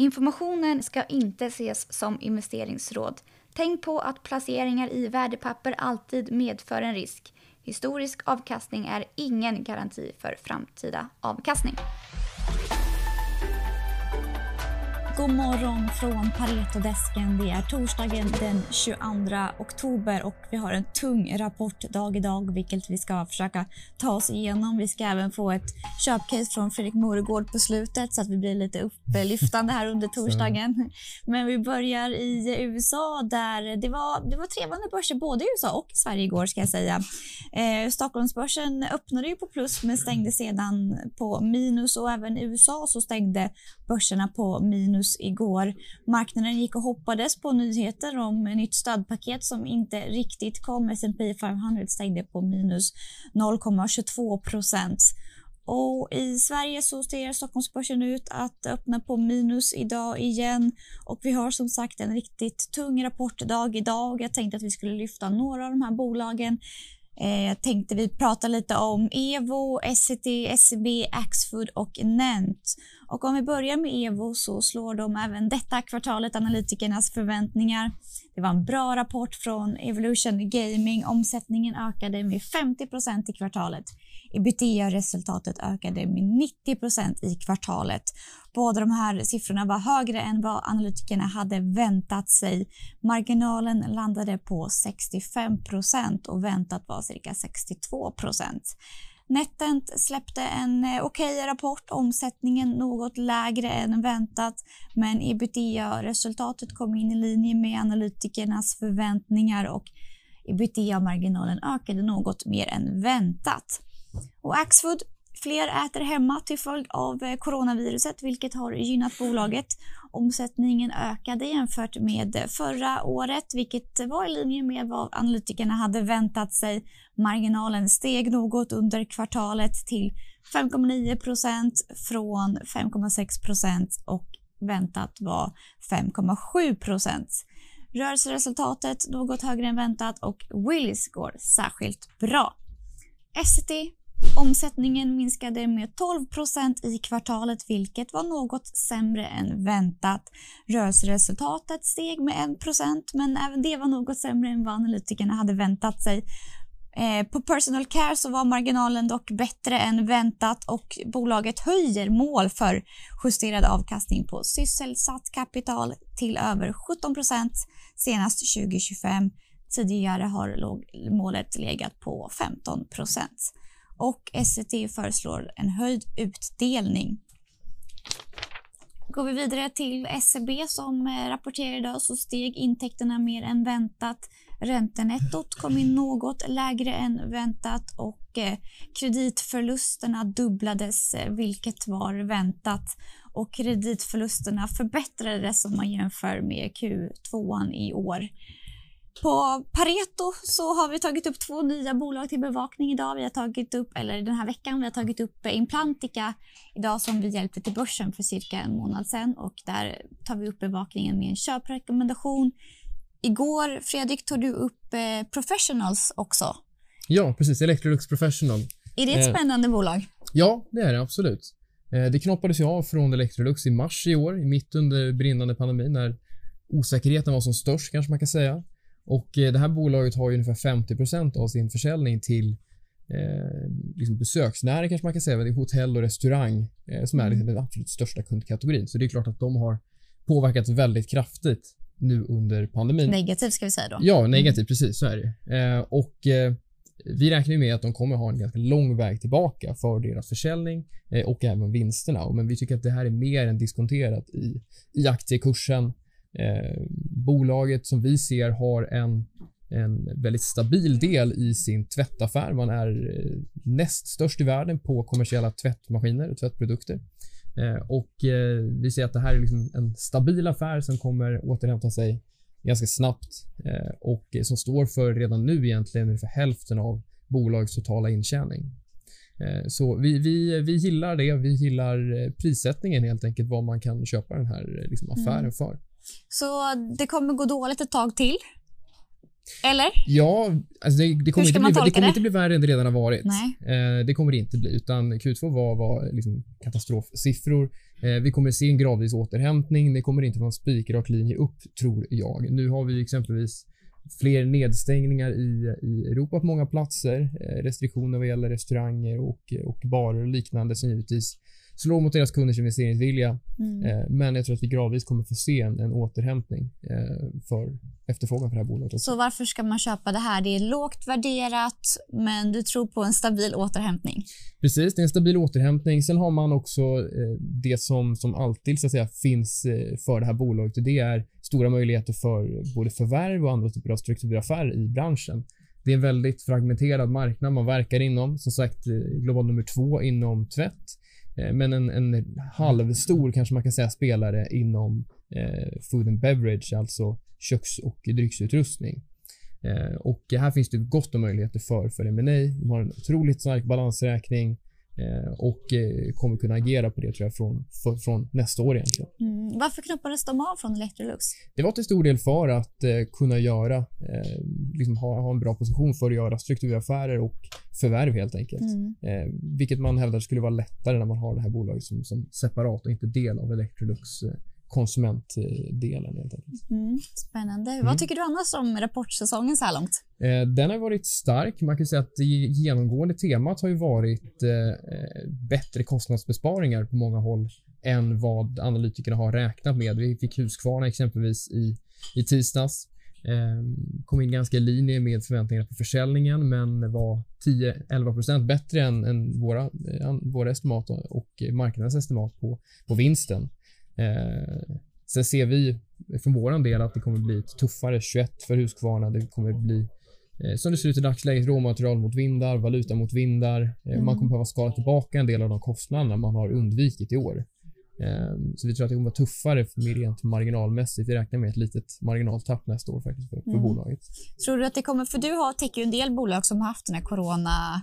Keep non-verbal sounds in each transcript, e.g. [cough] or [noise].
Informationen ska inte ses som investeringsråd. Tänk på att placeringar i värdepapper alltid medför en risk. Historisk avkastning är ingen garanti för framtida avkastning. God morgon från Paretodesken. Det är torsdagen den 22 oktober och vi har en tung rapportdag idag, vilket vi ska försöka ta oss igenom. Vi ska även få ett köpcase från Fredrik Moregård på slutet så att vi blir lite upplyftande här under [laughs] torsdagen. Men vi börjar i USA där det var, det var trevande börser både i USA och Sverige igår ska jag säga. Eh, Stockholmsbörsen öppnade ju på plus men stängde sedan på minus och även i USA så stängde börserna på minus igår. Marknaden gick och hoppades på nyheter om ett nytt stödpaket som inte riktigt kom. S&P 500 stängde på minus 0,22 procent. Och I Sverige så ser Stockholmsbörsen ut att öppna på minus idag igen. Och Vi har som sagt en riktigt tung rapportdag idag. Jag tänkte att vi skulle lyfta några av de här bolagen. Eh, jag tänkte vi prata lite om Evo, SCT, SEB, Axfood och Nent. Och om vi börjar med Evo så slår de även detta kvartalet analytikernas förväntningar. Det var en bra rapport från Evolution Gaming. Omsättningen ökade med 50% i kvartalet. Ebitda-resultatet ökade med 90% i kvartalet. Båda de här siffrorna var högre än vad analytikerna hade väntat sig. Marginalen landade på 65% och väntat var cirka 62 Netent släppte en eh, okej okay rapport, omsättningen något lägre än väntat men ebitda-resultatet kom in i linje med analytikernas förväntningar och ebitda-marginalen ökade något mer än väntat. Och Axfood Fler äter hemma till följd av eh, coronaviruset, vilket har gynnat bolaget. Omsättningen ökade jämfört med eh, förra året, vilket var i linje med vad analytikerna hade väntat sig. Marginalen steg något under kvartalet till 5,9 procent från 5,6 procent och väntat var 5,7 procent. Rörelseresultatet något högre än väntat och Willys går särskilt bra. Essity Omsättningen minskade med 12 procent i kvartalet, vilket var något sämre än väntat. Rörelseresultatet steg med 1 procent, men även det var något sämre än vad analytikerna hade väntat sig. Eh, på Personal Care så var marginalen dock bättre än väntat och bolaget höjer mål för justerad avkastning på sysselsatt kapital till över 17 procent senast 2025. Tidigare har målet legat på 15 och SCT föreslår en höjd utdelning. Går vi vidare till SEB som eh, rapporterar idag så steg intäkterna mer än väntat. Räntenettot kom in något lägre än väntat och eh, kreditförlusterna dubblades, eh, vilket var väntat. Och kreditförlusterna förbättrades om man jämför med Q2 i år. På Pareto så har vi tagit upp två nya bolag till bevakning idag. Vi har tagit upp, eller den här veckan, vi har tagit upp Implantica idag som vi hjälpte till börsen för cirka en månad sedan och där tar vi upp bevakningen med en köprekommendation. Igår, Fredrik, tog du upp eh, Professionals också. Ja, precis. Electrolux Professional. Är det ett eh, spännande bolag? Ja, det är det absolut. Eh, det knoppades ju av från Electrolux i mars i år, mitt under brinnande pandemi när osäkerheten var som störst kanske man kan säga. Och eh, det här bolaget har ju ungefär 50% av sin försäljning till eh, liksom besöksnäring kanske man kan säga. Det är hotell och restaurang eh, som är mm. liksom den absolut största kundkategorin. Så det är klart att de har påverkat väldigt kraftigt nu under pandemin. Negativt ska vi säga då. Ja, negativt. Mm. Precis, så är det. Eh, och eh, vi räknar med att de kommer ha en ganska lång väg tillbaka för deras försäljning eh, och även vinsterna. Men vi tycker att det här är mer än diskonterat i, i aktiekursen Eh, bolaget som vi ser har en, en väldigt stabil del i sin tvättaffär. Man är eh, näst störst i världen på kommersiella tvättmaskiner och tvättprodukter. Eh, och eh, vi ser att det här är liksom en stabil affär som kommer återhämta sig ganska snabbt eh, och som står för redan nu egentligen ungefär hälften av bolagets totala intjäning. Eh, så vi, vi, vi gillar det. Vi gillar prissättningen helt enkelt, vad man kan köpa den här liksom, affären mm. för. Så det kommer gå dåligt ett tag till. Eller? Ja, alltså det, det kommer, inte bli, det kommer inte bli värre än det redan har varit. Nej. Eh, det kommer det inte bli, utan Q2 var, var liksom katastrofsiffror. Eh, vi kommer se en gradvis återhämtning. Det kommer inte vara en spikrak linje upp, tror jag. Nu har vi exempelvis fler nedstängningar i, i Europa på många platser. Eh, restriktioner vad gäller restauranger och, och barer och liknande som givetvis slår mot deras kunders investeringsvilja. Mm. Eh, men jag tror att vi gradvis kommer få se en, en återhämtning eh, för efterfrågan för det här bolaget. Också. Så varför ska man köpa det här? Det är lågt värderat, men du tror på en stabil återhämtning. Precis, det är en stabil återhämtning. Sen har man också eh, det som, som alltid så att säga, finns för det här bolaget och det är stora möjligheter för både förvärv och andra typer av strukturaffärer i branschen. Det är en väldigt fragmenterad marknad man verkar inom. Som sagt, global nummer två inom tvätt. Eh, men en, en halvstor, kanske man kan säga, spelare inom eh, food and beverage, alltså köks och drycksutrustning. Eh, och här finns det gott om möjligheter för, för M&A. De har en otroligt stark balansräkning eh, och eh, kommer kunna agera på det tror jag från, för, från nästa år egentligen. Varför knoppades de av från Electrolux? Det var till stor del för att eh, kunna göra, eh, liksom ha, ha en bra position för att göra strukturaffärer och förvärv helt enkelt. Mm. Eh, vilket man hävdar skulle vara lättare när man har det här bolaget som, som separat och inte del av Electrolux eh, konsumentdelen helt enkelt. Mm. Spännande. Mm. Vad tycker du annars om rapportsäsongen så här långt? Eh, den har varit stark. Man kan säga att det genomgående temat har ju varit eh, bättre kostnadsbesparingar på många håll än vad analytikerna har räknat med. Vi fick Husqvarna exempelvis i, i tisdags. Eh, kom in ganska i linje med förväntningarna på försäljningen men var 10-11% bättre än, än våra, eh, våra estimat och marknadens estimat på, på vinsten. Eh, sen ser vi från vår del att det kommer bli ett tuffare 21 för Husqvarna. Det kommer bli eh, som det ser ut i dagsläget, råmaterial mot vindar, valuta mot vindar. Eh, Mm. Man kommer behöva skala tillbaka en del av de kostnaderna man har undvikit i år. Eh, Så vi tror att det kommer vara tuffare för rent marginalmässigt. Vi räknar med ett litet marginaltapp nästa år faktiskt för, för Mm. bolaget. Tror du att det kommer, för du har, täcker ju en del bolag som har haft den här corona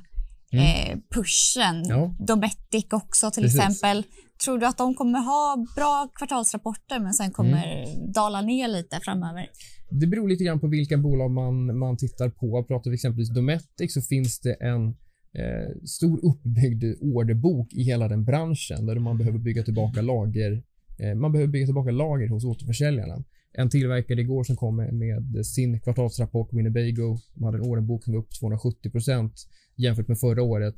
Mm. eh, pushen. Ja. Dometic också till Precis. exempel. Tror du att de kommer ha bra kvartalsrapporter men sen kommer Mm. dala ner lite framöver? Det beror lite grann på vilka bolag man, man tittar på. Pratar vi exempelvis Dometic så finns det en eh, stor uppbyggd orderbok i hela den branschen där man behöver bygga tillbaka lager. Eh, man behöver bygga tillbaka lager hos återförsäljarna. En tillverkare igår som kom med, sin kvartalsrapport, Winnebago, de hade en orderbok som var upp 270% jämfört med förra året.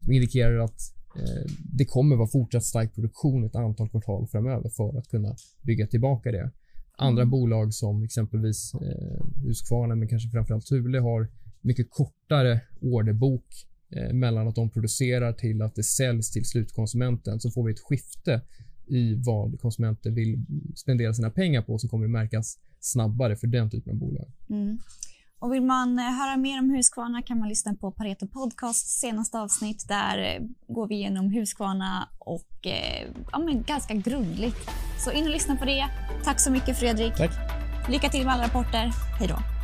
Som indikerar att eh, det kommer vara fortsatt stark produktion ett antal kvartal framöver för att kunna bygga tillbaka det. Andra Mm. bolag som exempelvis eh, Husqvarna, men kanske framförallt Thule har mycket kortare orderbok mellan att de producerar till att det säljs till slutkonsumenten. Så får vi ett skifte i vad konsumenter vill spendera sina pengar på så kommer det märkas snabbare för den typen av bolag. Mm. Och vill man eh, höra mer om Husqvarna kan man lyssna på Pareto Podcasts senaste avsnitt. Där eh, går vi igenom Husqvarna och eh, ja, men ganska grundligt. Så in och lyssna på det. Tack så mycket Fredrik. Tack. Lycka till med alla rapporter. Hej då.